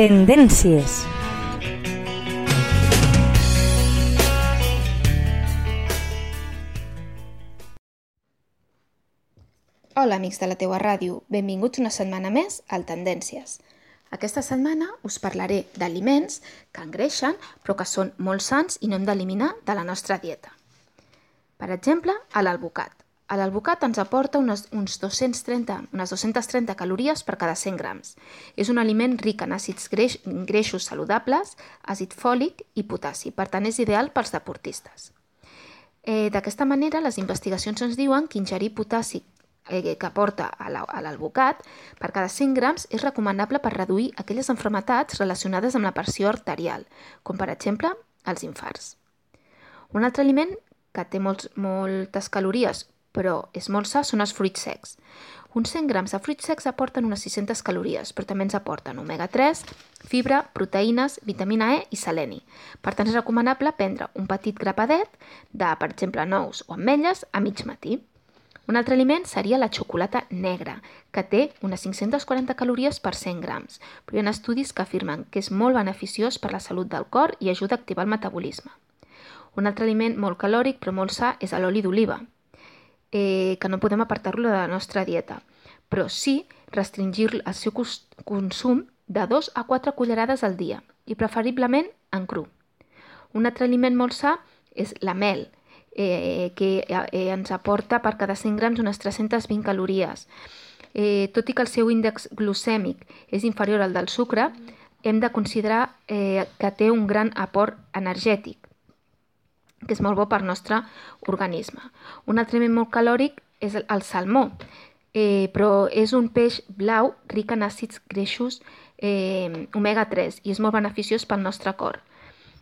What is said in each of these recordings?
Tendències. Hola, amics de la teua ràdio. Benvinguts una setmana més al Tendències. Aquesta setmana us parlaré d'aliments que engreixen però que són molt sants i no hem d'eliminar de la nostra dieta. Per exemple, a l'alvocat. Ens aporta unes, uns 230, unes 230 calories per cada 100 grams. És un aliment ric en àcids greix, greixos saludables, àcid fòlic i potassi, per tant és ideal pels deportistes. Eh, D'aquesta manera, les investigacions ens diuen que ingerir potassi eh, que aporta a l'alvocat per cada 100 grams és recomanable per reduir aquelles enfermetats relacionades amb la pressió arterial, com per exemple els infarts. Un altre aliment que té molts, moltes calories però és molt sa són els fruits secs. Uns 100 grams de fruits secs aporten unes 600 calories, però també ens aporten omega-3, fibra, proteïnes, vitamina E i seleni. Per tant, és recomanable prendre un petit grapadet de, per exemple, nous o ametlles a mig matí. Un altre aliment seria la xocolata negra, que té unes 540 calories per 100 grams, però hi ha estudis que afirmen que és molt beneficiós per la salut del cor i ajuda a activar el metabolisme. Un altre aliment molt calòric però molt sa és l'oli d'oliva, eh, que no podem apartar-lo de la nostra dieta, però sí restringir el seu consum de 2 a 4 cullerades al dia i preferiblement en cru. Un altre aliment molt sa és la mel, eh, que eh, ens aporta per cada 100 grams unes 320 calories. Eh, tot i que el seu índex glucèmic és inferior al del sucre, hem de considerar eh, que té un gran aport energètic, que és molt bo per al nostre organisme. Un altre aliment molt calòric és el salmó, eh, però és un peix blau ric en àcids greixos eh, omega-3 i és molt beneficiós pel nostre cor.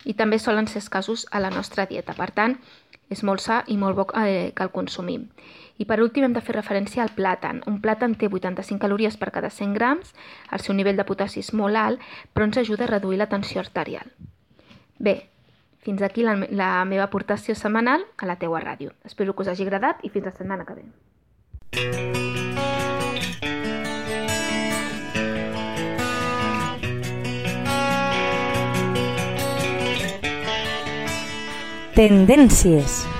I també solen ser escassos a la nostra dieta. Per tant, és molt sa i molt bo eh, que el consumim. I per últim hem de fer referència al plàtan. Un plàtan té 85 calories per cada 100 grams, el seu nivell de potassi és molt alt, però ens ajuda a reduir la tensió arterial. Bé, fins aquí la, la meva aportació setmanal a la teua ràdio. Espero que us hagi agradat i fins la setmana que ve. Tendències.